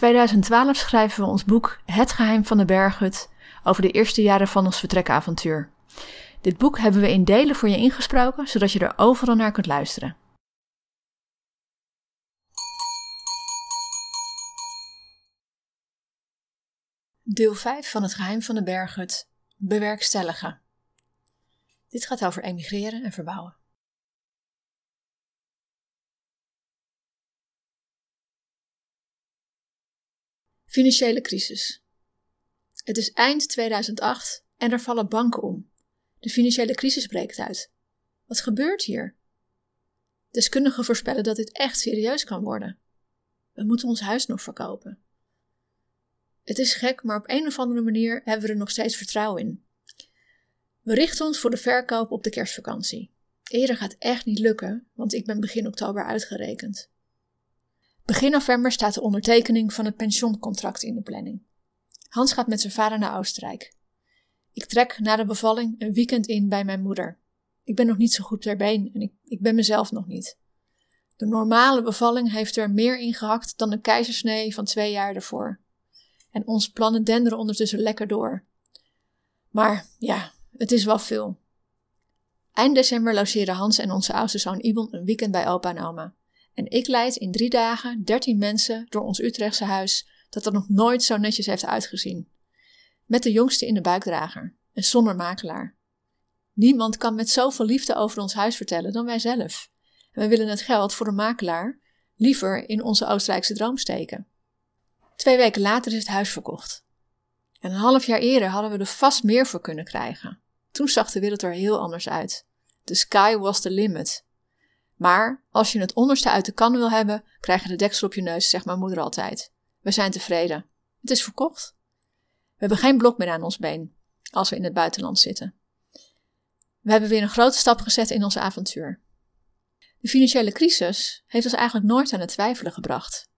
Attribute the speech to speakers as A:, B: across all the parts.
A: 2012 schrijven we ons boek Het geheim van de berghut over de eerste jaren van ons vertrekavontuur. Dit boek hebben we in delen voor je ingesproken, zodat je er overal naar kunt luisteren. Deel 5 van Het geheim van de berghut. Bewerkstelligen. Dit gaat over emigreren en verbouwen. Financiële crisis. Het is eind 2008 en er vallen banken om. De financiële crisis breekt uit. Wat gebeurt hier? Deskundigen voorspellen dat dit echt serieus kan worden. We moeten ons huis nog verkopen. Het is gek, maar op een of andere manier hebben we er nog steeds vertrouwen in. We richten ons voor de verkoop op de kerstvakantie. Eerder gaat echt niet lukken, want ik ben begin oktober uitgerekend. Begin november staat de ondertekening van het pensioencontract in de planning. Hans gaat met zijn vader naar Oostenrijk. Ik trek na de bevalling een weekend in bij mijn moeder. Ik ben nog niet zo goed ter been en ik, ik ben mezelf nog niet. De normale bevalling heeft er meer ingehakt dan de keizersnee van twee jaar ervoor. En onze plannen denderen ondertussen lekker door. Maar ja, het is wel veel. Eind december logeren Hans en onze oudste zoon Ibon een weekend bij opa en oma. En ik leid in drie dagen dertien mensen door ons Utrechtse huis dat er nog nooit zo netjes heeft uitgezien. Met de jongste in de buikdrager en zonder makelaar. Niemand kan met zoveel liefde over ons huis vertellen dan wij zelf. En we willen het geld voor de makelaar liever in onze Oostenrijkse droom steken. Twee weken later is het huis verkocht. En een half jaar eerder hadden we er vast meer voor kunnen krijgen. Toen zag de wereld er heel anders uit. The sky was the limit. Maar als je het onderste uit de kan wil hebben, krijg je de deksel op je neus, zegt mijn moeder altijd. We zijn tevreden. Het is verkocht. We hebben geen blok meer aan ons been als we in het buitenland zitten. We hebben weer een grote stap gezet in ons avontuur. De financiële crisis heeft ons eigenlijk nooit aan het twijfelen gebracht.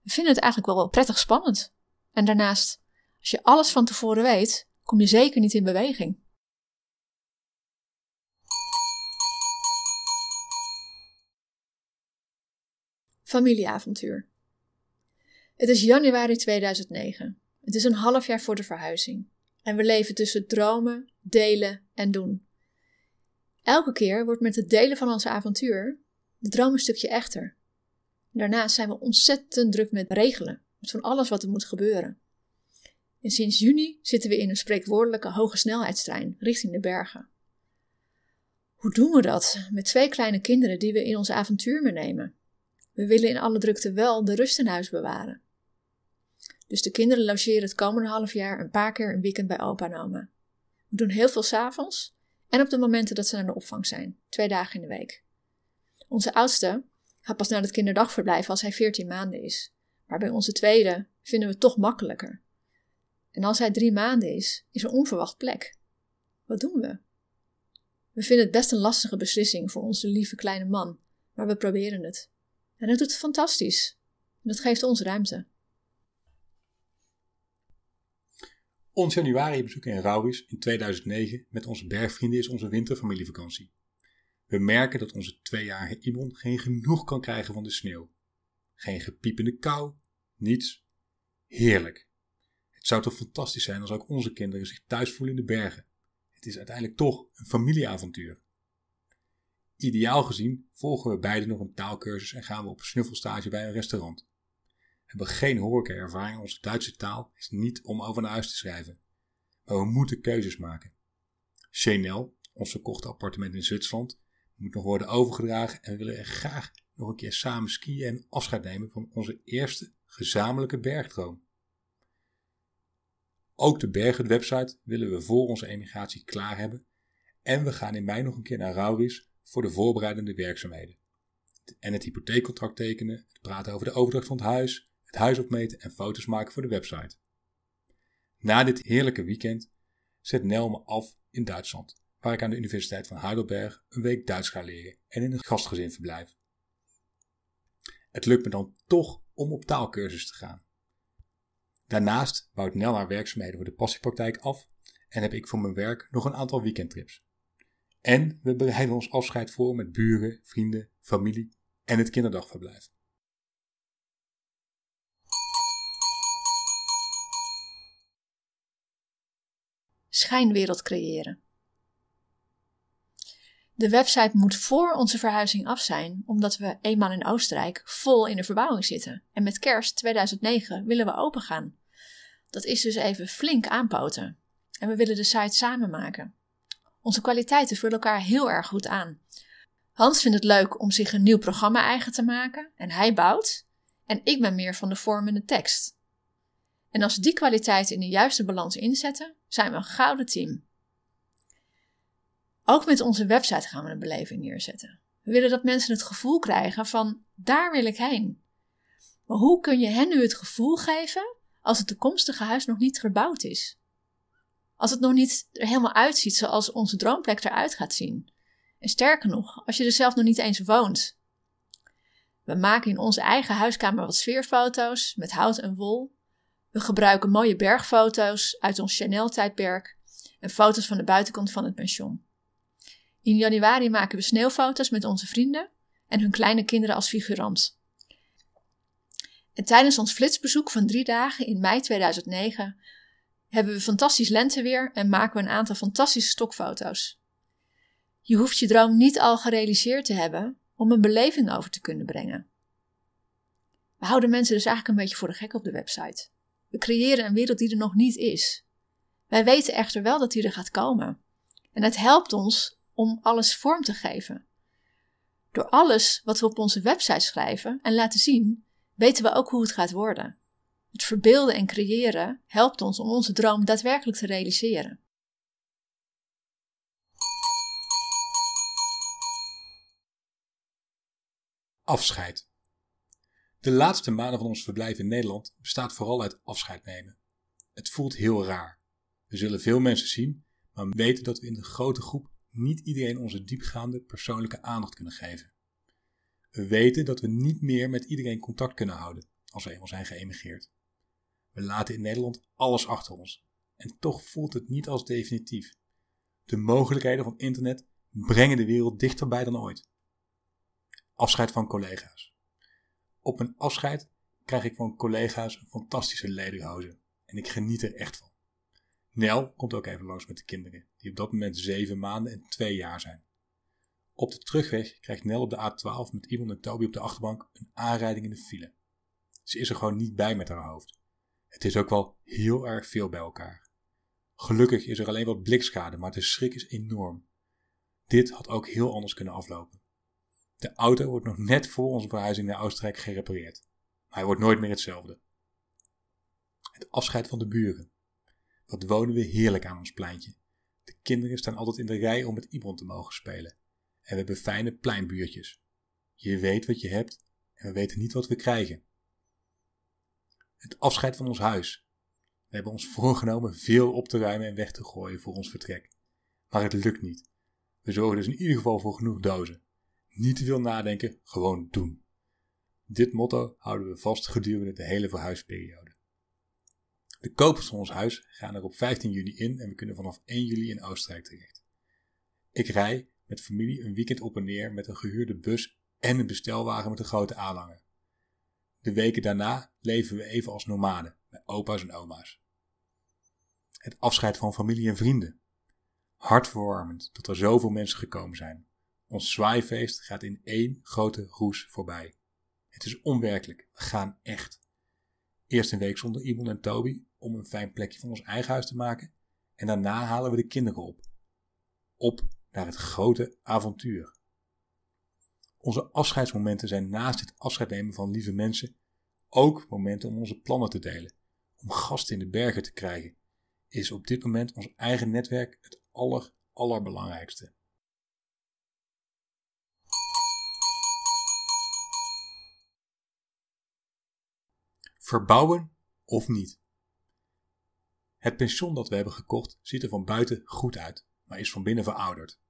A: We vinden het eigenlijk wel prettig spannend. En daarnaast, als je alles van tevoren weet, kom je zeker niet in beweging. Familieavontuur. Het is januari 2009. Het is een half jaar voor de verhuizing. En we leven tussen dromen, delen en doen. Elke keer wordt met het delen van ons avontuur de droom een stukje echter. Daarnaast zijn we ontzettend druk met regelen, met van alles wat er moet gebeuren. En sinds juni zitten we in een spreekwoordelijke hoge snelheidstrein richting de bergen. Hoe doen we dat met twee kleine kinderen die we in ons avontuur meenemen? We willen in alle drukte wel de rust in huis bewaren. Dus de kinderen logeren het komende half jaar een paar keer een weekend bij opa en oma. We doen heel veel s'avonds en op de momenten dat ze naar de opvang zijn, twee dagen in de week. Onze oudste gaat pas naar het kinderdagverblijf als hij 14 maanden is. Maar bij onze tweede vinden we het toch makkelijker. En als hij drie maanden is, is er onverwacht plek. Wat doen we? We vinden het best een lastige beslissing voor onze lieve kleine man, maar we proberen het. En dat doet het fantastisch. Dat geeft ons ruimte.
B: Ons januari-bezoek in Rauwis in 2009 met onze bergvrienden is onze winterfamilievakantie. We merken dat onze tweejarige Imon geen genoeg kan krijgen van de sneeuw. Geen gepiepende kou, niets. Heerlijk. Het zou toch fantastisch zijn als ook onze kinderen zich thuis voelen in de bergen. Het is uiteindelijk toch een familieavontuur. Ideaal gezien volgen we beiden nog een taalkursus en gaan we op een snuffelstage bij een restaurant. We hebben geen horeca-ervaring, onze Duitse taal is niet om over naar huis te schrijven. Maar we moeten keuzes maken. Chanel, ons verkochte appartement in Zwitserland, moet nog worden overgedragen en we willen er graag nog een keer samen skiën en afscheid nemen van onze eerste gezamenlijke bergdroom. Ook de Bergen website willen we voor onze emigratie klaar hebben en we gaan in mei nog een keer naar Rauris voor de voorbereidende werkzaamheden. en het hypotheekcontract tekenen, het praten over de overdracht van het huis, het huis opmeten en foto's maken voor de website. Na dit heerlijke weekend zet Nel me af in Duitsland, waar ik aan de Universiteit van Heidelberg een week Duits ga leren en in een gastgezin verblijf. Het lukt me dan toch om op taalkursus te gaan. Daarnaast bouwt Nel haar werkzaamheden voor de passiepraktijk af en heb ik voor mijn werk nog een aantal weekendtrips. En we bereiden ons afscheid voor met buren, vrienden, familie en het kinderdagverblijf.
A: Schijnwereld creëren. De website moet voor onze verhuizing af zijn, omdat we eenmaal in Oostenrijk vol in de verbouwing zitten. En met kerst 2009 willen we opengaan. Dat is dus even flink aanpoten. En we willen de site samen maken. Onze kwaliteiten vullen elkaar heel erg goed aan. Hans vindt het leuk om zich een nieuw programma eigen te maken en hij bouwt. En ik ben meer van de vorm en de tekst. En als we die kwaliteiten in de juiste balans inzetten, zijn we een gouden team. Ook met onze website gaan we een beleving neerzetten. We willen dat mensen het gevoel krijgen van daar wil ik heen. Maar hoe kun je hen nu het gevoel geven als het toekomstige huis nog niet gebouwd is? Als het nog niet er helemaal uitziet zoals onze droomplek eruit gaat zien. En sterker nog, als je er zelf nog niet eens woont. We maken in onze eigen huiskamer wat sfeerfoto's met hout en wol. We gebruiken mooie bergfoto's uit ons Chanel-tijdperk en foto's van de buitenkant van het pension. In januari maken we sneeuwfoto's met onze vrienden en hun kleine kinderen als figurant. En tijdens ons flitsbezoek van drie dagen in mei 2009 hebben we fantastisch lenteweer en maken we een aantal fantastische stokfoto's. Je hoeft je droom niet al gerealiseerd te hebben om een beleving over te kunnen brengen. We houden mensen dus eigenlijk een beetje voor de gek op de website. We creëren een wereld die er nog niet is. Wij weten echter wel dat die er gaat komen. En het helpt ons om alles vorm te geven. Door alles wat we op onze website schrijven en laten zien, weten we ook hoe het gaat worden. Het verbeelden en creëren helpt ons om onze droom daadwerkelijk te realiseren.
B: Afscheid. De laatste maanden van ons verblijf in Nederland bestaat vooral uit afscheid nemen. Het voelt heel raar. We zullen veel mensen zien, maar we weten dat we in de grote groep niet iedereen onze diepgaande persoonlijke aandacht kunnen geven. We weten dat we niet meer met iedereen contact kunnen houden als we eenmaal zijn geëmigreerd. We laten in Nederland alles achter ons en toch voelt het niet als definitief. De mogelijkheden van internet brengen de wereld dichterbij dan ooit. Afscheid van collega's. Op mijn afscheid krijg ik van collega's een fantastische lederhoze en ik geniet er echt van. Nel komt ook even langs met de kinderen, die op dat moment zeven maanden en twee jaar zijn. Op de terugweg krijgt Nel op de A12 met Ivan en Toby op de achterbank een aanrijding in de file. Ze is er gewoon niet bij met haar hoofd. Het is ook wel heel erg veel bij elkaar. Gelukkig is er alleen wat blikschade, maar de schrik is enorm. Dit had ook heel anders kunnen aflopen. De auto wordt nog net voor onze verhuizing naar Oostenrijk gerepareerd, maar hij wordt nooit meer hetzelfde. Het afscheid van de buren. Wat wonen we heerlijk aan ons pleintje. De kinderen staan altijd in de rij om met Ibron te mogen spelen. En we hebben fijne pleinbuurtjes. Je weet wat je hebt en we weten niet wat we krijgen. Het afscheid van ons huis. We hebben ons voorgenomen veel op te ruimen en weg te gooien voor ons vertrek. Maar het lukt niet. We zorgen dus in ieder geval voor genoeg dozen. Niet te veel nadenken, gewoon doen. Dit motto houden we vast gedurende de hele verhuisperiode. De kopers van ons huis gaan er op 15 juni in en we kunnen vanaf 1 juli in Oostenrijk terecht. Ik rij met familie een weekend op en neer met een gehuurde bus en een bestelwagen met een grote aanhanger. De weken daarna leven we even als nomaden, bij opa's en oma's. Het afscheid van familie en vrienden. Hartverwarmend dat er zoveel mensen gekomen zijn. Ons zwaaifeest gaat in één grote roes voorbij. Het is onwerkelijk, we gaan echt. Eerst een week zonder Iman en Toby om een fijn plekje van ons eigen huis te maken. En daarna halen we de kinderen op. Op naar het grote avontuur. Onze afscheidsmomenten zijn naast het afscheid nemen van lieve mensen ook momenten om onze plannen te delen, om gasten in de bergen te krijgen, is op dit moment ons eigen netwerk het aller, allerbelangrijkste. Verbouwen of niet? Het pension dat we hebben gekocht ziet er van buiten goed uit, maar is van binnen verouderd.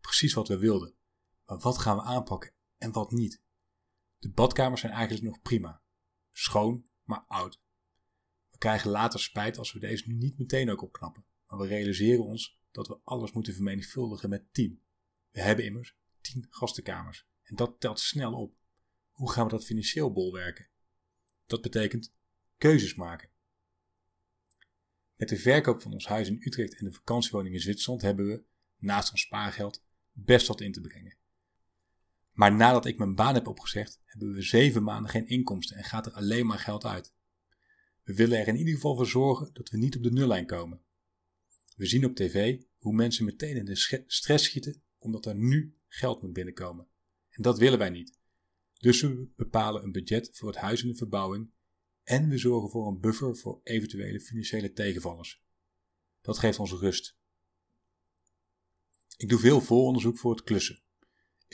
B: Precies wat we wilden. Maar wat gaan we aanpakken en wat niet? De badkamers zijn eigenlijk nog prima. Schoon, maar oud. We krijgen later spijt als we deze nu niet meteen ook opknappen. Maar we realiseren ons dat we alles moeten vermenigvuldigen met 10. We hebben immers 10 gastenkamers. En dat telt snel op. Hoe gaan we dat financieel bolwerken? Dat betekent keuzes maken. Met de verkoop van ons huis in Utrecht en de vakantiewoning in Zwitserland hebben we, naast ons spaargeld, best wat in te brengen. Maar nadat ik mijn baan heb opgezegd, hebben we zeven maanden geen inkomsten en gaat er alleen maar geld uit. We willen er in ieder geval voor zorgen dat we niet op de nullijn komen. We zien op tv hoe mensen meteen in de stress schieten omdat er nu geld moet binnenkomen. En dat willen wij niet. Dus we bepalen een budget voor het huis en de verbouwing en we zorgen voor een buffer voor eventuele financiële tegenvallers. Dat geeft ons rust. Ik doe veel vooronderzoek voor het klussen.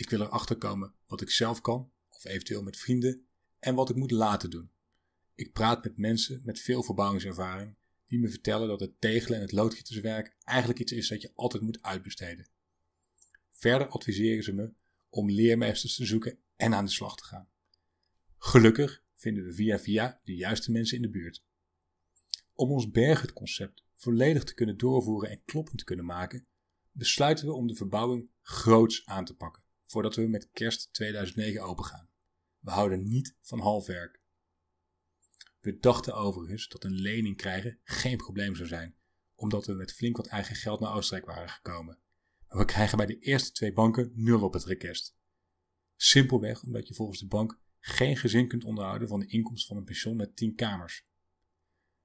B: Ik wil erachter komen wat ik zelf kan, of eventueel met vrienden, en wat ik moet laten doen. Ik praat met mensen met veel verbouwingservaring die me vertellen dat het tegelen en het loodgieterswerk eigenlijk iets is dat je altijd moet uitbesteden. Verder adviseren ze me om leermeesters te zoeken en aan de slag te gaan. Gelukkig vinden we via via de juiste mensen in de buurt. Om ons berghutconcept volledig te kunnen doorvoeren en kloppend te kunnen maken, besluiten we om de verbouwing groots aan te pakken, voordat we met kerst 2009 opengaan. We houden niet van halfwerk. We dachten overigens dat een lening krijgen geen probleem zou zijn, omdat we met flink wat eigen geld naar Oostenrijk waren gekomen. Maar we krijgen bij de eerste twee banken nul op het request. Simpelweg omdat je volgens de bank geen gezin kunt onderhouden van de inkomsten van een pension met 10 kamers.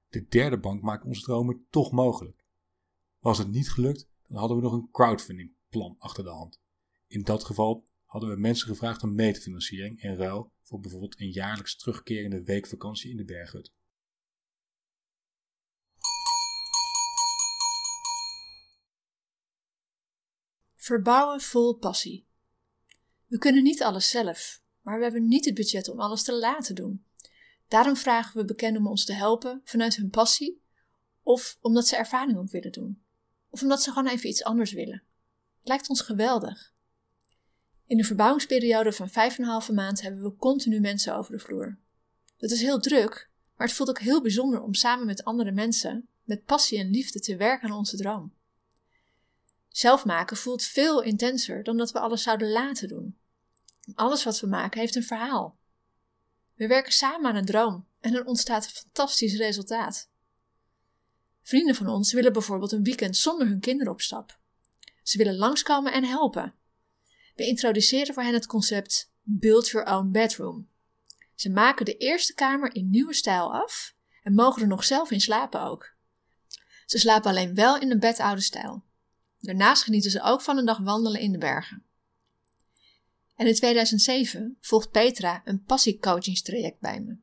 B: De derde bank maakt onze dromen toch mogelijk. Was het niet gelukt, dan hadden we nog een crowdfunding plan achter de hand. In dat geval hadden we mensen gevraagd om financieren in ruil voor bijvoorbeeld een jaarlijks terugkerende weekvakantie in de berghut.
A: Verbouwen vol passie. We kunnen niet alles zelf, maar we hebben niet het budget om alles te laten doen. Daarom vragen we bekenden om ons te helpen vanuit hun passie, of omdat ze ervaring op willen doen, of omdat ze gewoon even iets anders willen. Het lijkt ons geweldig. In de verbouwingsperiode van 5,5 maand hebben we continu mensen over de vloer. Dat is heel druk, maar het voelt ook heel bijzonder om samen met andere mensen, met passie en liefde te werken aan onze droom. Zelf maken voelt veel intenser dan dat we alles zouden laten doen. Alles wat we maken heeft een verhaal. We werken samen aan een droom en er ontstaat een fantastisch resultaat. Vrienden van ons willen bijvoorbeeld een weekend zonder hun kinderen op stap. Ze willen langskomen en helpen. We introduceren voor hen het concept Build Your Own Bedroom. Ze maken de eerste kamer in nieuwe stijl af en mogen er nog zelf in slapen ook. Ze slapen alleen wel in een bed oude stijl. Daarnaast genieten ze ook van een dag wandelen in de bergen. En in 2007 volgt Petra een passiecoachingstraject bij me.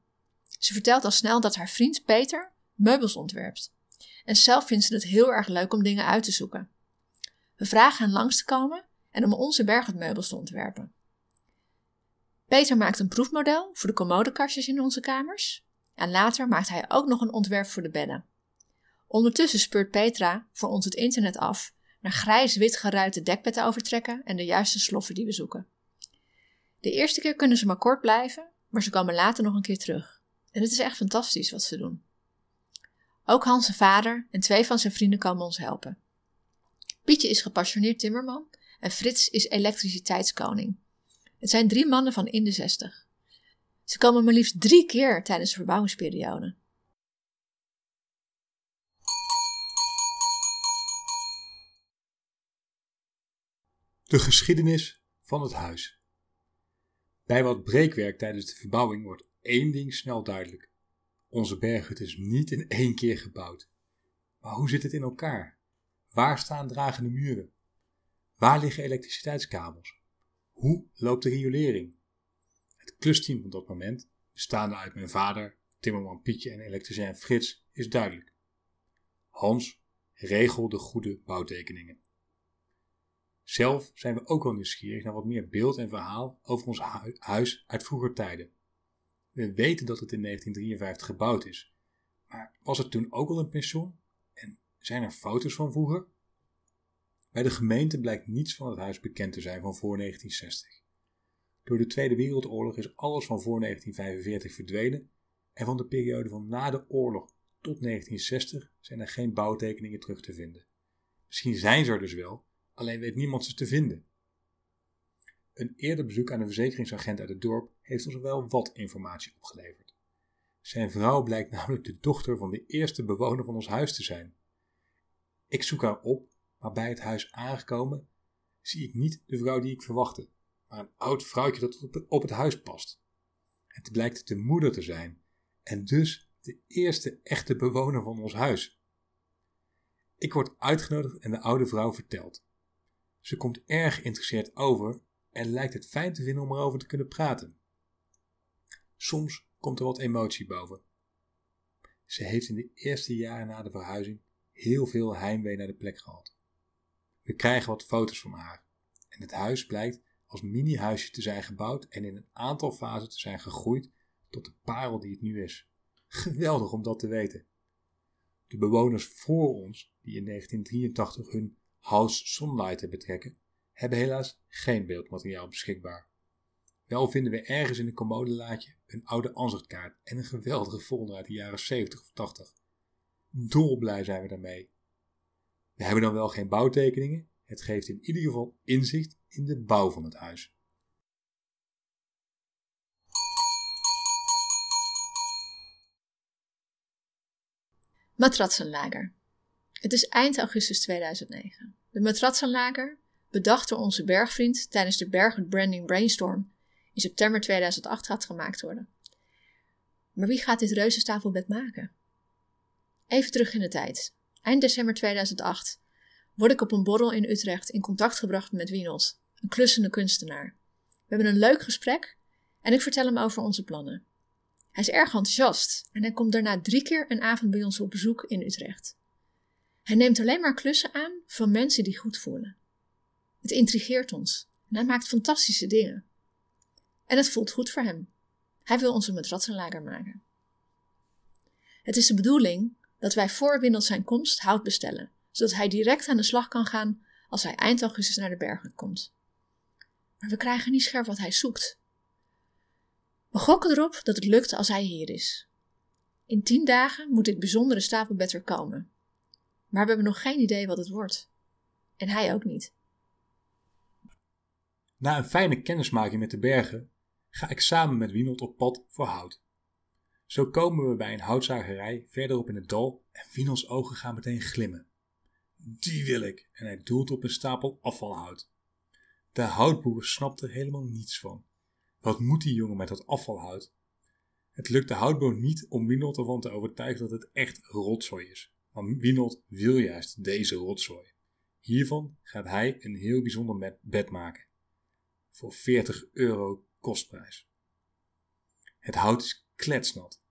A: Ze vertelt al snel dat haar vriend Peter meubels ontwerpt. En zelf vindt ze het heel erg leuk om dingen uit te zoeken. We vragen hen langs te komen en om onze bergmeubels te ontwerpen. Peter maakt een proefmodel voor de commodekastjes in onze kamers. En later maakt hij ook nog een ontwerp voor de bedden. Ondertussen speurt Petra voor ons het internet af naar grijs-wit geruite dekbedden overtrekken en de juiste sloffen die we zoeken. De eerste keer kunnen ze maar kort blijven, maar ze komen later nog een keer terug. En het is echt fantastisch wat ze doen. Ook Hans' vader en twee van zijn vrienden komen ons helpen. Pietje is gepassioneerd timmerman en Frits is elektriciteitskoning. Het zijn drie mannen van in de zestig. Ze komen maar liefst drie keer tijdens de verbouwingsperiode.
B: De geschiedenis van het huis. Bij wat breekwerk tijdens de verbouwing wordt één ding snel duidelijk. Onze berghut is niet in één keer gebouwd. Maar hoe zit het in elkaar? Waar staan dragende muren? Waar liggen elektriciteitskabels? Hoe loopt de riolering? Het klusteam van dat moment, bestaande uit mijn vader, timmerman Pietje en elektricien Frits, is duidelijk. Hans regelde goede bouwtekeningen. Zelf zijn we ook wel nieuwsgierig naar wat meer beeld en verhaal over ons huis uit vroeger tijden. We weten dat het in 1953 gebouwd is. Maar was het toen ook al een pension? En zijn er foto's van vroeger? Bij de gemeente blijkt niets van het huis bekend te zijn van voor 1960. Door de Tweede Wereldoorlog is alles van voor 1945 verdwenen en van de periode van na de oorlog tot 1960 zijn er geen bouwtekeningen terug te vinden. Misschien zijn ze er dus wel, alleen weet niemand ze te vinden. Een eerder bezoek aan een verzekeringsagent uit het dorp heeft ons wel wat informatie opgeleverd. Zijn vrouw blijkt namelijk de dochter van de eerste bewoner van ons huis te zijn. Ik zoek haar op, maar bij het huis aangekomen zie ik niet de vrouw die ik verwachtte, maar een oud vrouwtje dat op het huis past. Het blijkt de moeder te zijn en dus de eerste echte bewoner van ons huis. Ik word uitgenodigd en de oude vrouw vertelt. Ze komt erg geïnteresseerd over en lijkt het fijn te vinden om erover te kunnen praten. Soms komt er wat emotie boven. Ze heeft in de eerste jaren na de verhuizing heel veel heimwee naar de plek gehad. We krijgen wat foto's van haar en het huis blijkt als mini-huisje te zijn gebouwd en in een aantal fasen te zijn gegroeid tot de parel die het nu is. Geweldig om dat te weten. De bewoners voor ons, die in 1983 hun House Sunlight betrekken, hebben helaas geen beeldmateriaal beschikbaar. Wel vinden we ergens in een commodelaadje een oude ansichtkaart en een geweldige folder uit de jaren 70 of 80. Dolblij zijn we daarmee. We hebben dan wel geen bouwtekeningen, het geeft in ieder geval inzicht in de bouw van het huis.
A: Matratsenlager. Het is eind augustus 2009. De matratsenlager, bedacht door onze bergvriend tijdens de Berghut Branding Brainstorm, in september 2008 gaat gemaakt worden. Maar wie gaat dit reuzenstafelbed maken? Even terug in de tijd. Eind december 2008 word ik op een borrel in Utrecht in contact gebracht met Wienold, een klussende kunstenaar. We hebben een leuk gesprek en ik vertel hem over onze plannen. Hij is erg enthousiast en hij komt daarna drie keer een avond bij ons op bezoek in Utrecht. Hij neemt alleen maar klussen aan van mensen die goed voelen. Het intrigeert ons en hij maakt fantastische dingen. En het voelt goed voor hem. Hij wil onze matratsenlager maken. Het is de bedoeling dat wij voor Windels zijn komst hout bestellen, zodat hij direct aan de slag kan gaan als hij eind augustus naar de bergen komt. Maar we krijgen niet scherp wat hij zoekt. We gokken erop dat het lukt als hij hier is. In tien dagen moet dit bijzondere stapelbed er komen. Maar we hebben nog geen idee wat het wordt. En hij ook niet.
B: Na een fijne kennismaking met de bergen ga ik samen met Wienold op pad voor hout. Zo komen we bij een houtzagerij verderop in het dal en Wienolds ogen gaan meteen glimmen. Die wil ik en hij doelt op een stapel afvalhout. De houtboer snapt er helemaal niets van. Wat moet die jongen met dat afvalhout? Het lukt de houtboer niet om Wienold ervan te overtuigen dat het echt rotzooi is. Maar Wienold wil juist deze rotzooi. Hiervan gaat hij een heel bijzonder bed maken. Voor 40 euro kostprijs. Het hout is kletsnat.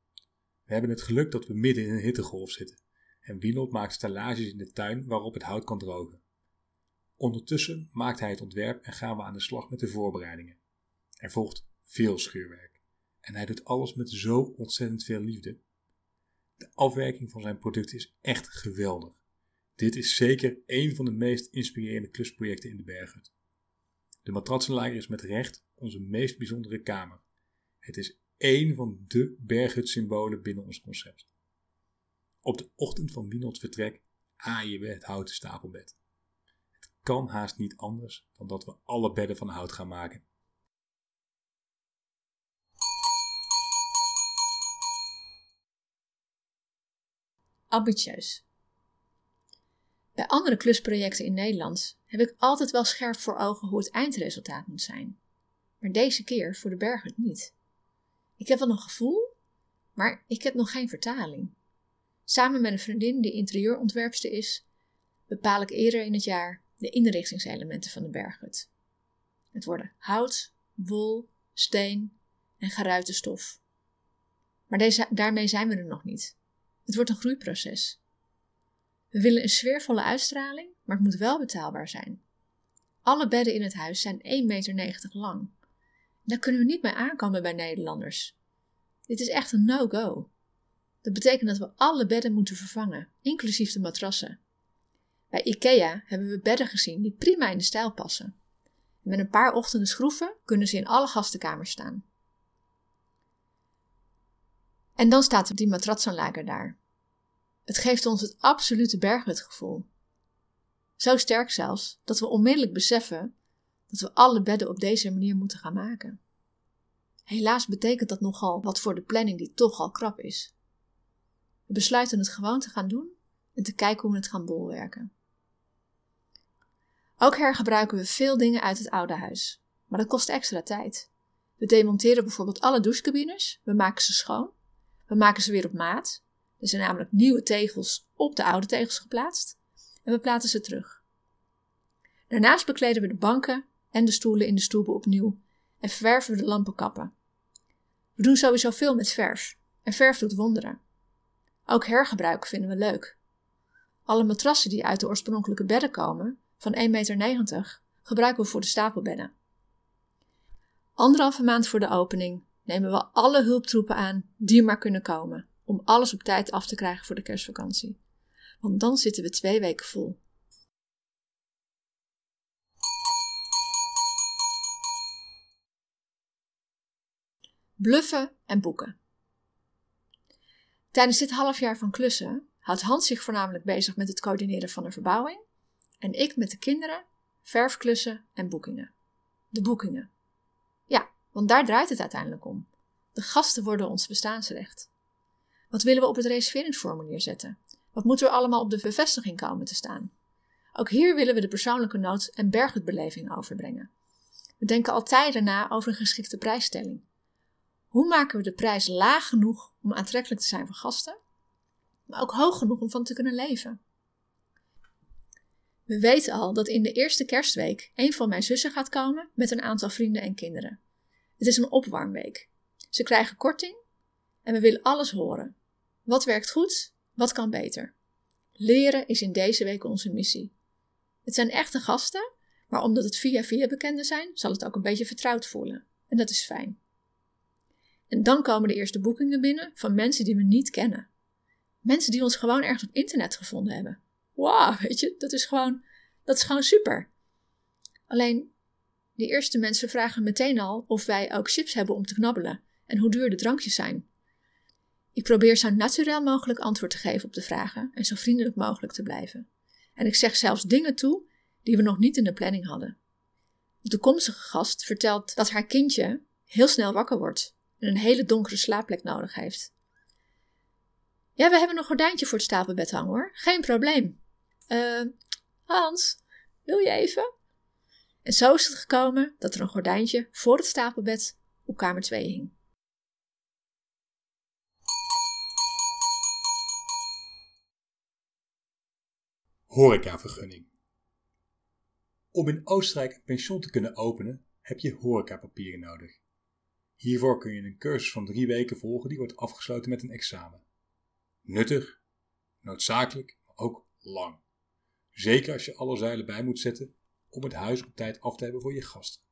B: We hebben het geluk dat we midden in een hittegolf zitten en Wienold maakt stellages in de tuin waarop het hout kan drogen. Ondertussen maakt hij het ontwerp en gaan we aan de slag met de voorbereidingen. Er volgt veel schuurwerk en hij doet alles met zo ontzettend veel liefde. De afwerking van zijn product is echt geweldig. Dit is zeker een van de meest inspirerende klusprojecten in de Berghut. De matratsenlager is met recht onze meest bijzondere kamer. Het is één van de Berghut-symbolen binnen ons concept. Op de ochtend van Wienolds vertrek aaien we het houten stapelbed. Het kan haast niet anders dan dat we alle bedden van hout gaan maken.
A: Ambitieus. Bij andere klusprojecten in Nederland heb ik altijd wel scherp voor ogen hoe het eindresultaat moet zijn. Maar deze keer voor de bergen niet. Ik heb wel een gevoel, maar ik heb nog geen vertaling. Samen met een vriendin die interieurontwerpster is, bepaal ik eerder in het jaar de inrichtingselementen van de berghut. Het worden hout, wol, steen en geruite stof. Maar deze, daarmee zijn we er nog niet. Het wordt een groeiproces. We willen een sfeervolle uitstraling, maar het moet wel betaalbaar zijn. Alle bedden in het huis zijn 1,90 meter lang. Daar kunnen we niet mee aankomen bij Nederlanders. Dit is echt een no-go. Dat betekent dat we alle bedden moeten vervangen, inclusief de matrassen. Bij IKEA hebben we bedden gezien die prima in de stijl passen. met een paar ochtenden schroeven kunnen ze in alle gastenkamers staan. En dan staat die matratsanlager daar. Het geeft ons het absolute berghutgevoel. Zo sterk zelfs dat we onmiddellijk beseffen dat we alle bedden op deze manier moeten gaan maken. Helaas betekent dat nogal wat voor de planning die toch al krap is. We besluiten het gewoon te gaan doen en te kijken hoe we het gaan bolwerken. Ook hergebruiken we veel dingen uit het oude huis, maar dat kost extra tijd. We demonteren bijvoorbeeld alle douchecabines, we maken ze schoon, we maken ze weer op maat. Er zijn namelijk nieuwe tegels op de oude tegels geplaatst en we plaatsen ze terug. Daarnaast bekleden we de banken en de stoelen in de stoelen opnieuw en verwerven we de lampenkappen. We doen sowieso veel met verf en verf doet wonderen. Ook hergebruik vinden we leuk. Alle matrassen die uit de oorspronkelijke bedden komen, van 1,90 meter, gebruiken we voor de stapelbedden. Anderhalve maand voor de opening nemen we alle hulptroepen aan die maar kunnen komen, om alles op tijd af te krijgen voor de kerstvakantie. Want dan zitten we twee weken vol. Bluffen en boeken. Tijdens dit half jaar van klussen houdt Hans zich voornamelijk bezig met het coördineren van de verbouwing en ik met de kinderen, verfklussen en boekingen. De boekingen. Ja, want daar draait het uiteindelijk om. De gasten worden ons bestaansrecht. Wat willen we op het reserveringsformulier zetten? Wat moet er allemaal op de bevestiging komen te staan? Ook hier willen we de persoonlijke nood en berghutbeleving overbrengen. We denken al tijden na over een geschikte prijsstelling. Hoe maken we de prijs laag genoeg om aantrekkelijk te zijn voor gasten, maar ook hoog genoeg om van te kunnen leven? We weten al dat in de eerste kerstweek een van mijn zussen gaat komen met een aantal vrienden en kinderen. Het is een opwarmweek. Ze krijgen korting en we willen alles horen. Wat werkt goed? Wat kan beter? Leren is in deze week onze missie. Het zijn echte gasten, maar omdat het via via bekenden zijn, zal het ook een beetje vertrouwd voelen. En dat is fijn. En dan komen de eerste boekingen binnen van mensen die we niet kennen. Mensen die ons gewoon ergens op internet gevonden hebben. Wauw, weet je, dat is gewoon, dat is gewoon super. Alleen, die eerste mensen vragen meteen al of wij ook chips hebben om te knabbelen en hoe duur de drankjes zijn. Ik probeer zo natuurlijk mogelijk antwoord te geven op de vragen en zo vriendelijk mogelijk te blijven. En ik zeg zelfs dingen toe die we nog niet in de planning hadden. De toekomstige gast vertelt dat haar kindje heel snel wakker wordt een hele donkere slaapplek nodig heeft. Ja, we hebben een gordijntje voor het stapelbed hangen hoor. Geen probleem. Eh, Hans, wil je even? En zo is het gekomen dat er een gordijntje voor het stapelbed op kamer 2 hing.
B: Horecavergunning. Om in Oostenrijk een pension te kunnen openen, heb je horecapapieren nodig. Hiervoor kun je een cursus van drie weken volgen die wordt afgesloten met een examen. Nuttig, noodzakelijk, maar ook lang. Zeker als je alle zeilen bij moet zetten om het huis op tijd af te hebben voor je gasten.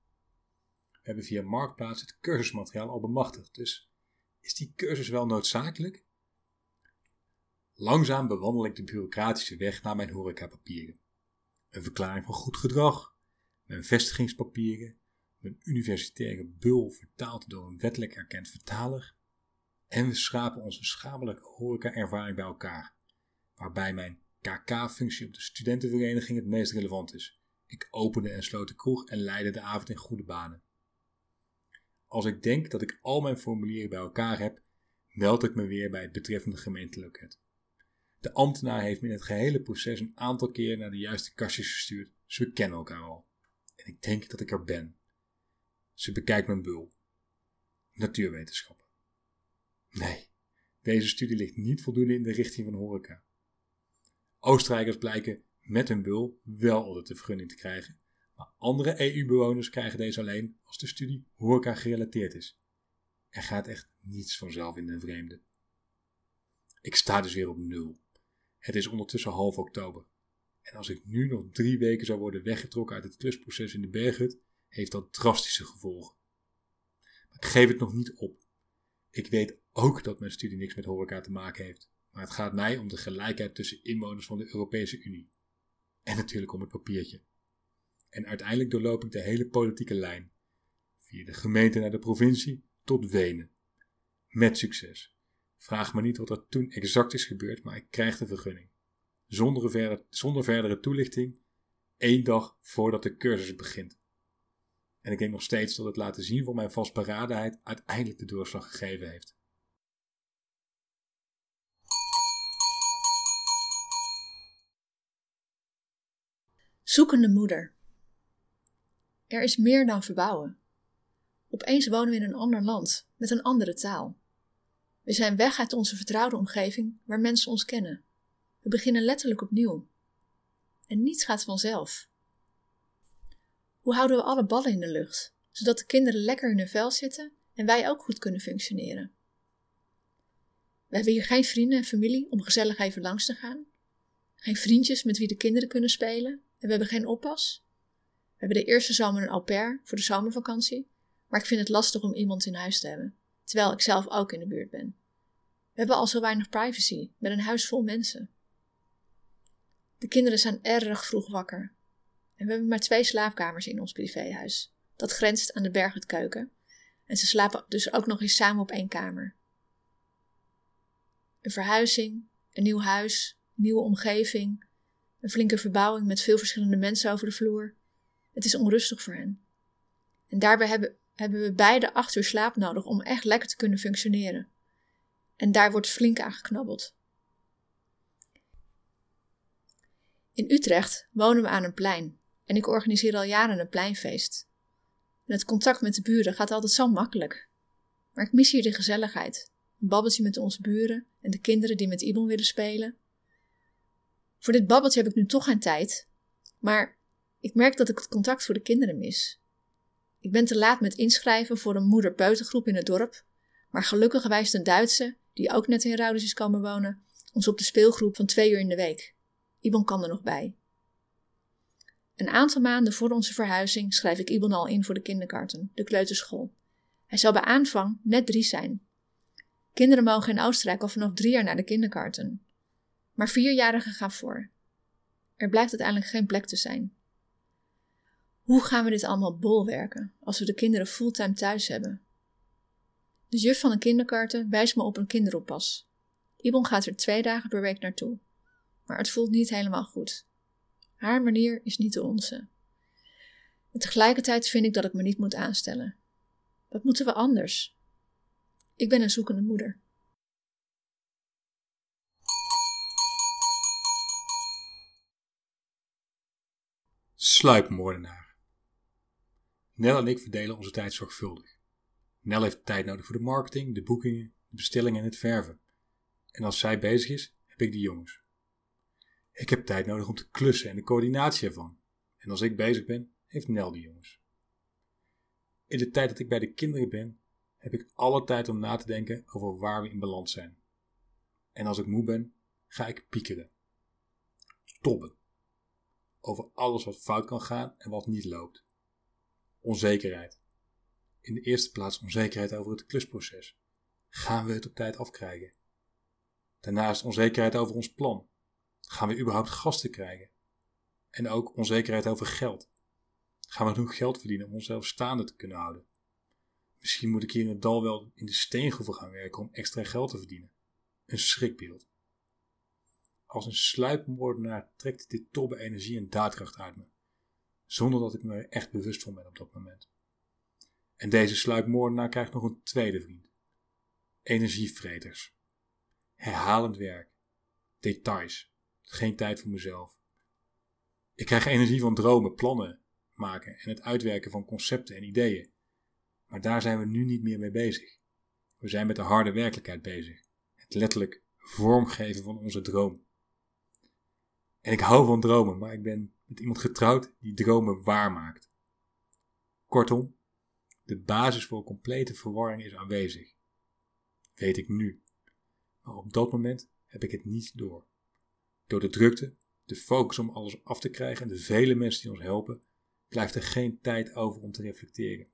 B: We hebben via Marktplaats het cursusmateriaal al bemachtigd, dus is die cursus wel noodzakelijk? Langzaam bewandel ik de bureaucratische weg naar mijn horecapapieren. Een verklaring van goed gedrag, mijn vestigingspapieren, mijn universitaire bul vertaald door een wettelijk erkend vertaler. En we schrapen onze schamelijke horeca-ervaring bij elkaar, waarbij mijn KK-functie op de studentenvereniging het meest relevant is. Ik opende en sloot de kroeg en leidde de avond in goede banen. Als ik denk dat ik al mijn formulieren bij elkaar heb, meld ik me weer bij het betreffende gemeenteloket. De ambtenaar heeft me in het gehele proces een aantal keer naar de juiste kastjes gestuurd, dus we kennen elkaar al. En ik denk dat ik er ben. Ze bekijkt mijn bul. Natuurwetenschappen. Nee, deze studie ligt niet voldoende in de richting van horeca. Oostenrijkers blijken met hun bul wel altijd de vergunning te krijgen, maar andere EU-bewoners krijgen deze alleen als de studie horeca gerelateerd is. Er gaat echt niets vanzelf in de vreemde. Ik sta dus weer op nul. Het is ondertussen half oktober. En als ik nu nog drie weken zou worden weggetrokken uit het klusproces in de berghut, heeft dat drastische gevolgen. Maar ik geef het nog niet op. Ik weet ook dat mijn studie niks met horeca te maken heeft, maar het gaat mij om de gelijkheid tussen inwoners van de Europese Unie. En natuurlijk om het papiertje. En uiteindelijk doorloop ik de hele politieke lijn, via de gemeente naar de provincie tot Wenen. Met succes. Vraag me niet wat er toen exact is gebeurd, maar ik krijg de vergunning. Zonder, verder, zonder verdere toelichting, één dag voordat de cursus begint. En ik denk nog steeds dat het laten zien van mijn vastberadenheid uiteindelijk de doorslag gegeven heeft.
A: Zoekende moeder. Er is meer dan verbouwen. Opeens wonen we in een ander land, met een andere taal. We zijn weg uit onze vertrouwde omgeving waar mensen ons kennen. We beginnen letterlijk opnieuw. En niets gaat vanzelf. Hoe houden we alle ballen in de lucht, zodat de kinderen lekker in hun vel zitten en wij ook goed kunnen functioneren? We hebben hier geen vrienden en familie om gezellig even langs te gaan. Geen vriendjes met wie de kinderen kunnen spelen. En we hebben geen oppas. We hebben de eerste zomer een au pair voor de zomervakantie. Maar ik vind het lastig om iemand in huis te hebben, terwijl ik zelf ook in de buurt ben. We hebben al zo weinig privacy met een huis vol mensen. De kinderen zijn erg vroeg wakker. En we hebben maar twee slaapkamers in ons privéhuis. Dat grenst aan de berghutkeuken. En ze slapen dus ook nog eens samen op één kamer. Een verhuizing, een nieuw huis, nieuwe omgeving, een flinke verbouwing met veel verschillende mensen over de vloer. Het is onrustig voor hen. En daarbij hebben, hebben we beide acht uur slaap nodig om echt lekker te kunnen functioneren. En daar wordt flink aan geknabbeld. In Utrecht wonen we aan een plein en ik organiseer al jaren een pleinfeest. En het contact met de buren gaat altijd zo makkelijk. Maar ik mis hier de gezelligheid. Een babbeltje met onze buren en de kinderen die met Ibon willen spelen. Voor dit babbeltje heb ik nu toch geen tijd, maar ik merk dat ik het contact voor de kinderen mis. Ik ben te laat met inschrijven voor een moeder-peutergroep in het dorp, maar gelukkig wijst een Duitse, die ook net in Rouders is komen wonen, ons op de speelgroep van twee uur in de week. Ibon kan er nog bij. Een aantal maanden voor onze verhuizing schrijf ik Ibon al in voor de kindergarten, de kleuterschool. Hij zal bij aanvang net drie zijn. Kinderen mogen in Oostenrijk al vanaf drie jaar naar de kindergarten. Maar vierjarigen gaan voor. Er blijkt uiteindelijk geen plek te zijn. Hoe gaan we dit allemaal bolwerken als we de kinderen fulltime thuis hebben? De juf van een kinderkarten wijst me op een kinderoppas. Ibon gaat er twee dagen per week naartoe. Maar het voelt niet helemaal goed. Haar manier is niet de onze. Tegelijkertijd vind ik dat ik me niet moet aanstellen. Wat moeten we anders? Ik ben een zoekende moeder.
B: Sluipmoordenaar. Nel en ik verdelen onze tijd zorgvuldig. Nel heeft tijd nodig voor de marketing, de boekingen, de bestellingen en het verven. En als zij bezig is, heb ik de jongens. Ik heb tijd nodig om te klussen en de coördinatie ervan. En als ik bezig ben, heeft Nel de jongens. In de tijd dat ik bij de kinderen ben, heb ik alle tijd om na te denken over waar we in balans zijn. En als ik moe ben, ga ik piekeren. Tobben. Over alles wat fout kan gaan en wat niet loopt. Onzekerheid. In de eerste plaats onzekerheid over het klusproces. Gaan we het op tijd afkrijgen? Daarnaast onzekerheid over ons plan. Gaan we überhaupt gasten krijgen? En ook onzekerheid over geld. Gaan we genoeg geld verdienen om onszelf staande te kunnen houden? Misschien moet ik hier in het dal wel in de steengroeven gaan werken om extra geld te verdienen. Een schrikbeeld. Als een sluipmoordenaar trekt dit tobbe energie en daadkracht uit me, zonder dat ik me er echt bewust van ben op dat moment. En deze sluipmoordenaar krijgt nog een tweede vriend. Energievreters. Herhalend werk. Details. Geen tijd voor mezelf. Ik krijg energie van dromen, plannen maken en het uitwerken van concepten en ideeën. Maar daar zijn we nu niet meer mee bezig. We zijn met de harde werkelijkheid bezig. Het letterlijk vormgeven van onze droom. En ik hou van dromen, maar ik ben met iemand getrouwd die dromen waarmaakt. Kortom, de basis voor complete verwarring is aanwezig. Weet ik nu. Maar op dat moment heb ik het niet door. Door de drukte, de focus om alles af te krijgen en de vele mensen die ons helpen, blijft er geen tijd over om te reflecteren.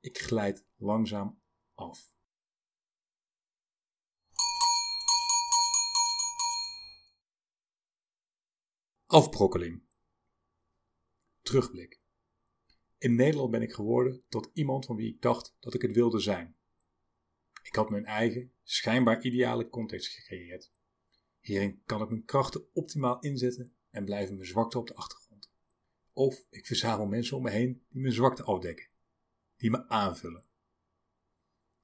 B: Ik glijd langzaam af. Afbrokkeling. Terugblik. In Nederland ben ik geworden tot iemand van wie ik dacht dat ik het wilde zijn. Ik had mijn eigen, schijnbaar ideale context gecreëerd. Hierin kan ik mijn krachten optimaal inzetten en blijven mijn zwakte op de achtergrond. Of ik verzamel mensen om me heen die mijn zwakte afdekken, die me aanvullen.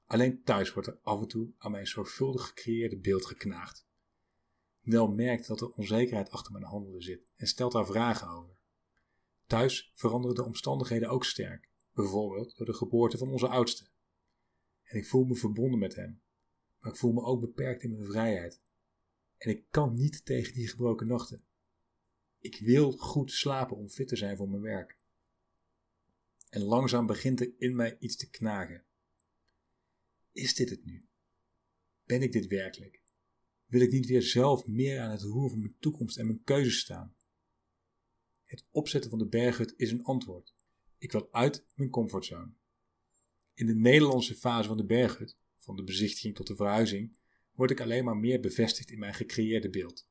B: Alleen thuis wordt er af en toe aan mijn zorgvuldig gecreëerde beeld geknaagd. Nel merkt dat er onzekerheid achter mijn handelen zit en stelt daar vragen over. Thuis veranderen de omstandigheden ook sterk, bijvoorbeeld door de geboorte van onze oudste. En ik voel me verbonden met hem, maar ik voel me ook beperkt in mijn vrijheid. En ik kan niet tegen die gebroken nachten. Ik wil goed slapen om fit te zijn voor mijn werk. En langzaam begint er in mij iets te knagen. Is dit het nu? Ben ik dit werkelijk? Wil ik niet weer zelf meer aan het roer van mijn toekomst en mijn keuzes staan? Het opzetten van de berghut is een antwoord. Ik wil uit mijn comfortzone. In de Nederlandse fase van de berghut, van de bezichtiging tot de verhuizing, word ik alleen maar meer bevestigd in mijn gecreëerde beeld.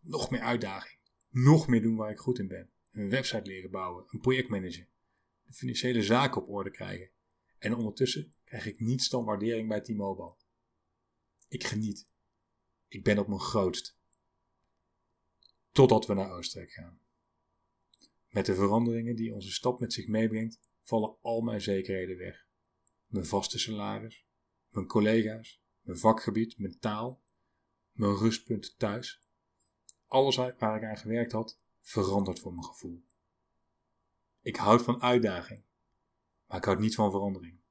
B: Nog meer uitdaging, nog meer doen waar ik goed in ben. Een website leren bouwen, een projectmanager, de financiële zaken op orde krijgen. En ondertussen krijg ik niet dan waardering bij T-Mobile. Ik geniet. Ik ben op mijn grootst. Totdat we naar Oostenrijk gaan. Met de veranderingen die onze stap met zich meebrengt, vallen al mijn zekerheden weg. Mijn vaste salaris, mijn collega's, mijn vakgebied, mijn taal, mijn rustpunt thuis. Alles waar ik aan gewerkt had, verandert voor mijn gevoel. Ik houd van uitdaging, maar ik houd niet van verandering.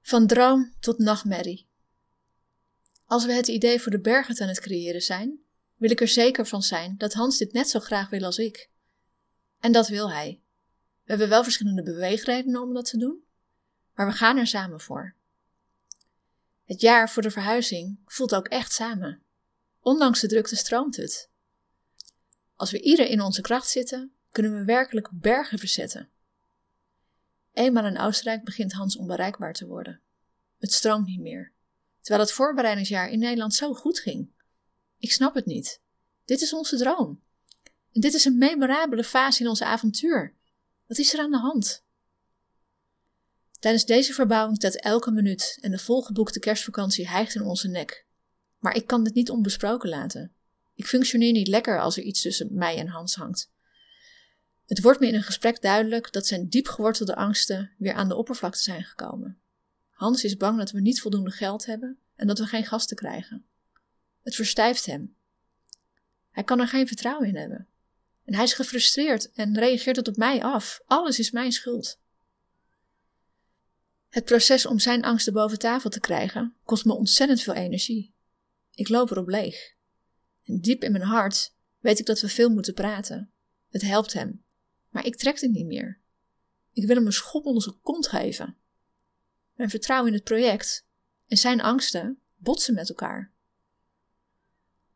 A: Van droom tot nachtmerrie. Als we het idee voor de bergen aan het creëren zijn, wil ik er zeker van zijn dat Hans dit net zo graag wil als ik. En dat wil hij. We hebben wel verschillende beweegredenen om dat te doen, maar we gaan er samen voor. Het jaar voor de verhuizing voelt ook echt samen. Ondanks de drukte stroomt het. Als we ieder in onze kracht zitten, kunnen we werkelijk bergen verzetten. Eenmaal in Oostenrijk begint Hans onbereikbaar te worden. Het stroomt niet meer, terwijl het voorbereidingsjaar in Nederland zo goed ging. Ik snap het niet. Dit is onze droom. En dit is een memorabele fase in ons avontuur. Wat is er aan de hand? Tijdens deze verbouwing telt elke minuut en de volgeboekte kerstvakantie hijgt in onze nek. Maar ik kan dit niet onbesproken laten. Ik functioneer niet lekker als er iets tussen mij en Hans hangt. Het wordt me in een gesprek duidelijk dat zijn diep gewortelde angsten weer aan de oppervlakte zijn gekomen. Hans is bang dat we niet voldoende geld hebben en dat we geen gasten krijgen. Het verstijft hem. Hij kan er geen vertrouwen in hebben. En hij is gefrustreerd en reageert het op mij af. Alles is mijn schuld. Het proces om zijn angsten boven tafel te krijgen kost me ontzettend veel energie. Ik loop erop leeg. En diep in mijn hart weet ik dat we veel moeten praten. Het helpt hem. Maar ik trek het niet meer. Ik wil hem een schop onder zijn kont geven. Mijn vertrouwen in het project en zijn angsten botsen met elkaar.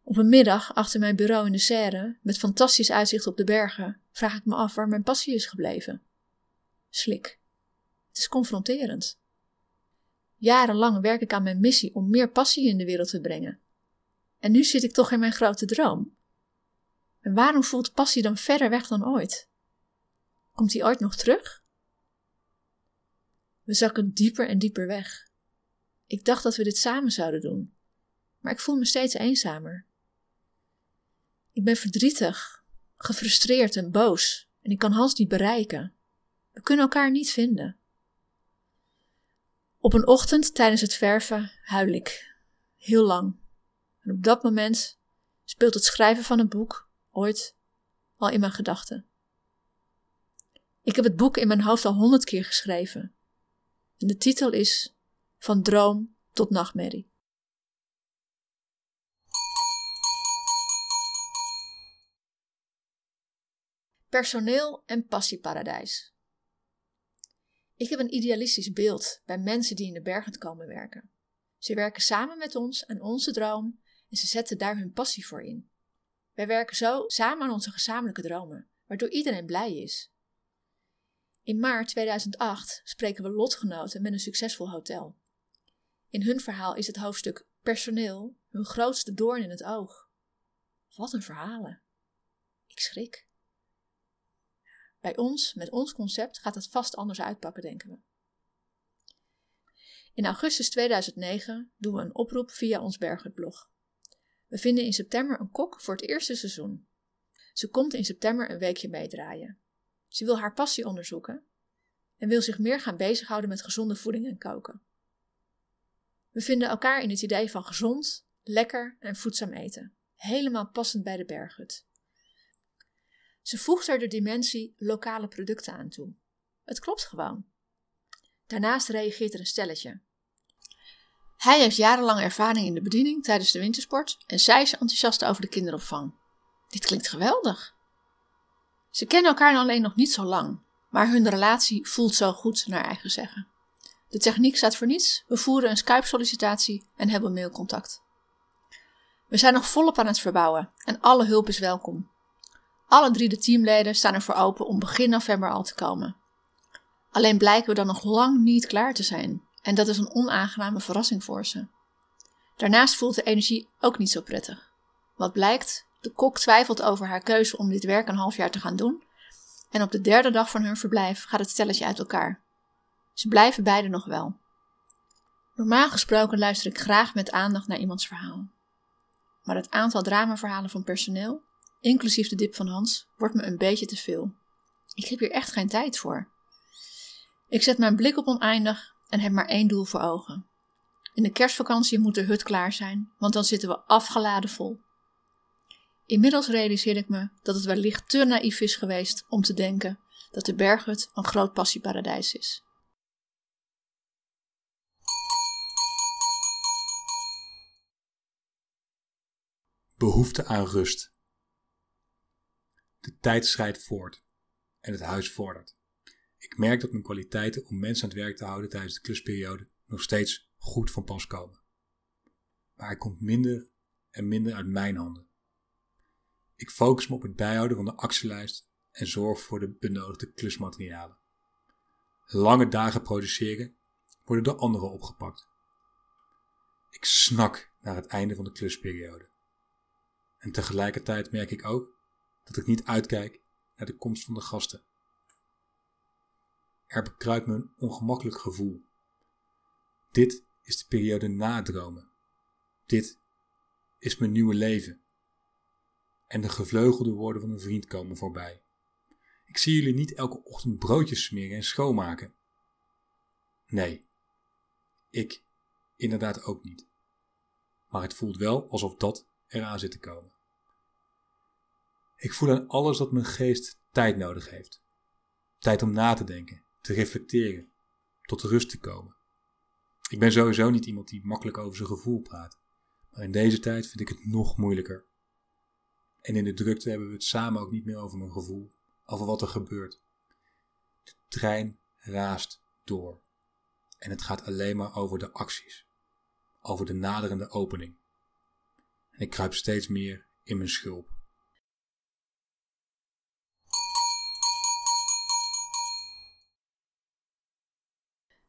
A: Op een middag achter mijn bureau in de serre, met fantastisch uitzicht op de bergen, vraag ik me af waar mijn passie is gebleven. Slik. Het is confronterend. Jarenlang werk ik aan mijn missie om meer passie in de wereld te brengen. En nu zit ik toch in mijn grote droom. En waarom voelt passie dan verder weg dan ooit? Komt hij ooit nog terug? We zakken dieper en dieper weg. Ik dacht dat we dit samen zouden doen, maar ik voel me steeds eenzamer. Ik ben verdrietig, gefrustreerd en boos en ik kan Hans niet bereiken. We kunnen elkaar niet vinden. Op een ochtend tijdens het verven huil ik. Heel lang. En op dat moment speelt het schrijven van een boek ooit al in mijn gedachten. Ik heb het boek in mijn hoofd al honderd keer geschreven. En de titel is Van droom tot nachtmerrie. Personeel en passieparadijs. Ik heb een idealistisch beeld bij mensen die in de bergen komen werken. Ze werken samen met ons aan onze droom en ze zetten daar hun passie voor in. Wij werken zo samen aan onze gezamenlijke dromen, waardoor iedereen blij is. In maart 2008 spreken we lotgenoten met een succesvol hotel. In hun verhaal is het hoofdstuk personeel hun grootste doorn in het oog. Wat een verhalen. Ik schrik. Bij ons, met ons concept, gaat het vast anders uitpakken, denken we. In augustus 2009 doen we een oproep via ons Berghutblog. We vinden in september een kok voor het eerste seizoen. Ze komt in september een weekje meedraaien. Ze wil haar passie onderzoeken en wil zich meer gaan bezighouden met gezonde voeding en koken. We vinden elkaar in het idee van gezond, lekker en voedzaam eten, helemaal passend bij de berghut. Ze voegt er de dimensie lokale producten aan toe. Het klopt gewoon. Daarnaast reageert er een stelletje. Hij heeft jarenlang ervaring in de bediening tijdens de wintersport en zij is enthousiast over de kinderopvang. Dit klinkt geweldig. Ze kennen elkaar alleen nog niet zo lang, maar hun relatie voelt zo goed naar eigen zeggen. De techniek staat voor niets, we voeren een Skype-sollicitatie en hebben mailcontact. We zijn nog volop aan het verbouwen en alle hulp is welkom. Alle drie de teamleden staan ervoor open om begin november al te komen. Alleen blijken we dan nog lang niet klaar te zijn en dat is een onaangename verrassing voor ze. Daarnaast voelt de energie ook niet zo prettig. Wat blijkt, de kok twijfelt over haar keuze om dit werk een half jaar te gaan doen en op de derde dag van hun verblijf gaat het stelletje uit elkaar. Ze blijven beiden nog wel. Normaal gesproken luister ik graag met aandacht naar iemands verhaal. Maar het aantal dramaverhalen van personeel, inclusief de dip van Hans, wordt me een beetje te veel. Ik heb hier echt geen tijd voor. Ik zet mijn blik op oneindig en heb maar één doel voor ogen. In de kerstvakantie moet de hut klaar zijn, want dan zitten we afgeladen vol. Inmiddels realiseer ik me dat het wellicht te naïef is geweest om te denken dat de berghut een groot passieparadijs is.
B: Behoefte aan rust. De tijd schrijdt voort en het huis vordert. Ik merk dat mijn kwaliteiten om mensen aan het werk te houden tijdens de klusperiode nog steeds goed van pas komen. Maar hij komt minder en minder uit mijn handen. Ik focus me op het bijhouden van de actielijst en zorg voor de benodigde klusmaterialen. Lange dagen produceren worden door anderen opgepakt. Ik snak naar het einde van de klusperiode. En tegelijkertijd merk ik ook dat ik niet uitkijk naar de komst van de gasten. Er bekruipt me een ongemakkelijk gevoel. Dit is de periode na dromen. Dit is mijn nieuwe leven. En de gevleugelde woorden van een vriend komen voorbij. Ik zie jullie niet elke ochtend broodjes smeren en schoonmaken. Nee, ik inderdaad ook niet. Maar het voelt wel alsof dat eraan zit te komen. Ik voel aan alles dat mijn geest tijd nodig heeft. Tijd om na te denken, te reflecteren, tot rust te komen. Ik ben sowieso niet iemand die makkelijk over zijn gevoel praat, maar in deze tijd vind ik het nog moeilijker. En in de drukte hebben we het samen ook niet meer over mijn gevoel, over wat er gebeurt. De trein raast door en het gaat alleen maar over de acties, over de naderende opening. En ik kruip steeds meer in mijn schulp.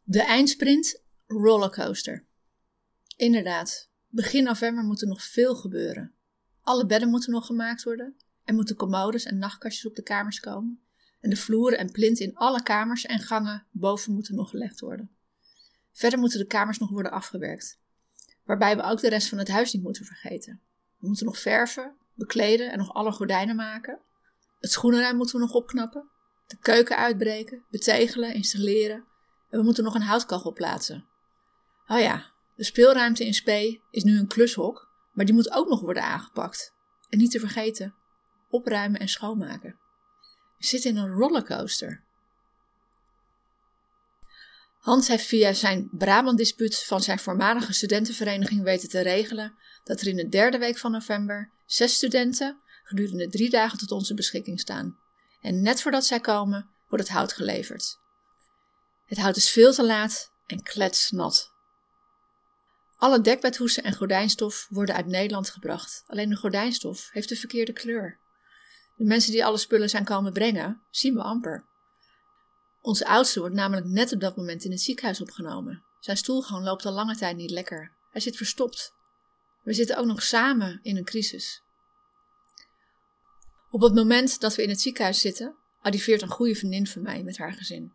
A: De eindsprint rollercoaster. Inderdaad, begin november moet er nog veel gebeuren. Alle bedden moeten nog gemaakt worden. Er moeten commodes en nachtkastjes op de kamers komen. En de vloeren en plinten in alle kamers en gangen boven moeten nog gelegd worden. Verder moeten de kamers nog worden afgewerkt. Waarbij we ook de rest van het huis niet moeten vergeten. We moeten nog verven, bekleden en nog alle gordijnen maken. Het schoenenruim moeten we nog opknappen. De keuken uitbreken, betegelen, installeren we moeten nog een houtkachel plaatsen. Oh ja, de speelruimte in Spee is nu een klushok, maar die moet ook nog worden aangepakt. En niet te vergeten, opruimen en schoonmaken. We zitten in een rollercoaster. Hans heeft via zijn Brabant-dispuut van zijn voormalige studentenvereniging weten te regelen dat er in de derde week van november zes studenten gedurende drie dagen tot onze beschikking staan. En net voordat zij komen, wordt het hout geleverd. Het hout is veel te laat en kletsnat. Alle dekbedhoesen en gordijnstof worden uit Nederland gebracht. Alleen de gordijnstof heeft de verkeerde kleur. De mensen die alle spullen zijn komen brengen, zien we amper. Onze oudste wordt namelijk net op dat moment in het ziekenhuis opgenomen. Zijn stoelgang loopt al lange tijd niet lekker. Hij zit verstopt. We zitten ook nog samen in een crisis. Op het moment dat we in het ziekenhuis zitten, arriveert een goede vriendin van mij met haar gezin.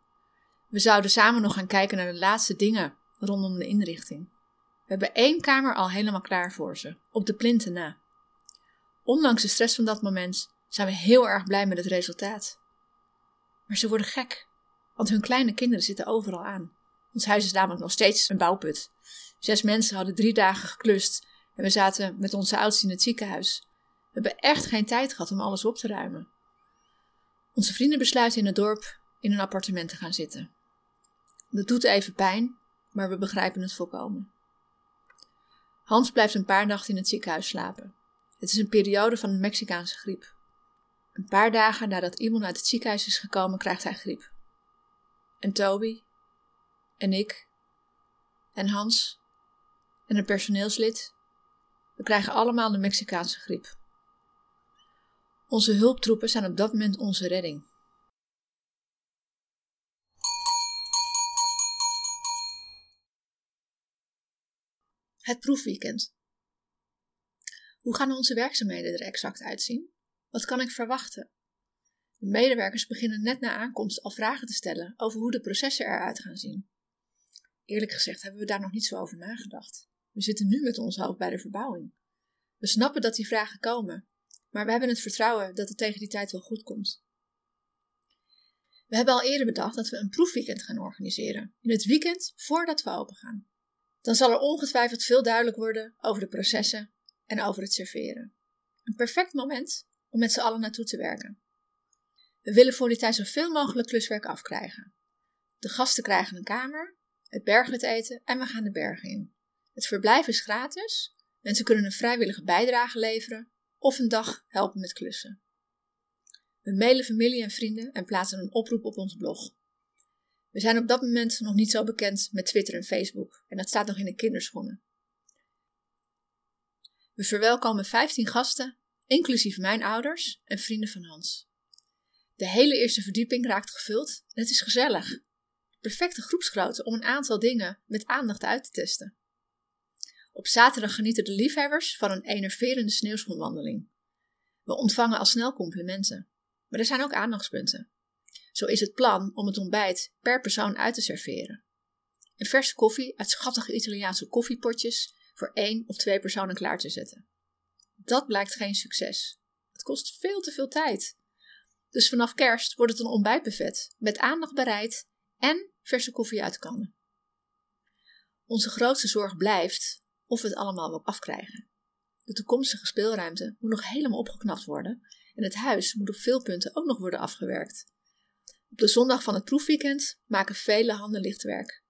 A: We zouden samen nog gaan kijken naar de laatste dingen rondom de inrichting. We hebben één kamer al helemaal klaar voor ze, op de plinten na. Ondanks de stress van dat moment zijn we heel erg blij met het resultaat. Maar ze worden gek, want hun kleine kinderen zitten overal aan. Ons huis is namelijk nog steeds een bouwput. Zes mensen hadden drie dagen geklust en we zaten met onze oudste in het ziekenhuis. We hebben echt geen tijd gehad om alles op te ruimen. Onze vrienden besluiten in het dorp in een appartement te gaan zitten. Dat doet even pijn, maar we begrijpen het volkomen. Hans blijft een paar nachten in het ziekenhuis slapen. Het is een periode van de Mexicaanse griep. Een paar dagen nadat iemand uit het ziekenhuis is gekomen, krijgt hij griep. En Toby, en ik, en Hans, en een personeelslid, we krijgen allemaal de Mexicaanse griep. Onze hulptroepen zijn op dat moment onze redding. Het proefweekend. Hoe gaan onze werkzaamheden er exact uitzien? Wat kan ik verwachten? De medewerkers beginnen net na aankomst al vragen te stellen over hoe de processen eruit gaan zien. Eerlijk gezegd hebben we daar nog niet zo over nagedacht. We zitten nu met ons hoofd bij de verbouwing. We snappen dat die vragen komen, maar we hebben het vertrouwen dat het tegen die tijd wel goed komt. We hebben al eerder bedacht dat we een proefweekend gaan organiseren, in het weekend voordat we open gaan. Dan zal er ongetwijfeld veel duidelijk worden over de processen en over het serveren. Een perfect moment om met z'n allen naartoe te werken. We willen voor die tijd zoveel mogelijk kluswerk afkrijgen. De gasten krijgen een kamer, het berghut eten en we gaan de bergen in. Het verblijf is gratis, mensen kunnen een vrijwillige bijdrage leveren of een dag helpen met klussen. We mailen familie en vrienden en plaatsen een oproep op ons blog. We zijn op dat moment nog niet zo bekend met Twitter en Facebook en dat staat nog in de kinderschoenen. We verwelkomen 15 gasten, inclusief mijn ouders en vrienden van Hans. De hele eerste verdieping raakt gevuld en het is gezellig. Perfecte groepsgrootte om een aantal dingen met aandacht uit te testen. Op zaterdag genieten de liefhebbers van een enerverende sneeuwschoenwandeling. We ontvangen al snel complimenten, maar er zijn ook aandachtspunten. Zo is het plan om het ontbijt per persoon uit te serveren. Een verse koffie uit schattige Italiaanse koffiepotjes voor één of twee personen klaar te zetten. Dat blijkt geen succes. Het kost veel te veel tijd. Dus vanaf kerst wordt het een ontbijtbuffet met aandacht bereid en verse koffie uit kannen. Onze grootste zorg blijft of we het allemaal wel afkrijgen. De toekomstige speelruimte moet nog helemaal opgeknapt worden en het huis moet op veel punten ook nog worden afgewerkt. Op de zondag van het proefweekend maken vele handen lichtwerk.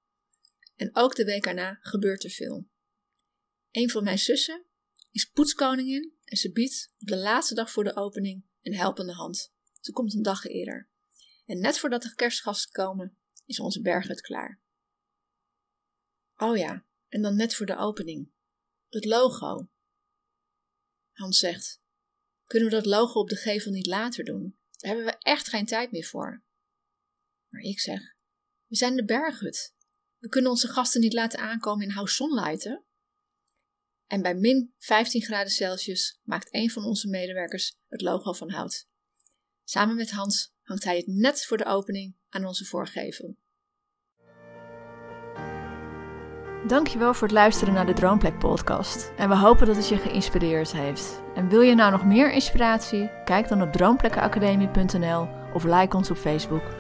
A: En ook de week erna gebeurt er veel. Een van mijn zussen is poetskoningin en ze biedt op de laatste dag voor de opening een helpende hand. Ze komt een dag eerder. En net voordat de kerstgasten komen, is onze berghut klaar. Oh ja, en dan net voor de opening. Het logo. Hans zegt: Kunnen we dat logo op de gevel niet later doen? Daar hebben we echt geen tijd meer voor. Maar ik zeg: We zijn de berghut. We kunnen onze gasten niet laten aankomen in House Sunlighten. En bij min 15 graden Celsius maakt een van onze medewerkers het logo van hout. Samen met Hans hangt hij het net voor de opening aan onze voorgevel. Dankjewel voor het luisteren naar de Droomplek podcast. En we hopen dat het je geïnspireerd heeft. En wil je nou nog meer inspiratie? Kijk dan op droomplekkenacademie.nl of like ons op Facebook.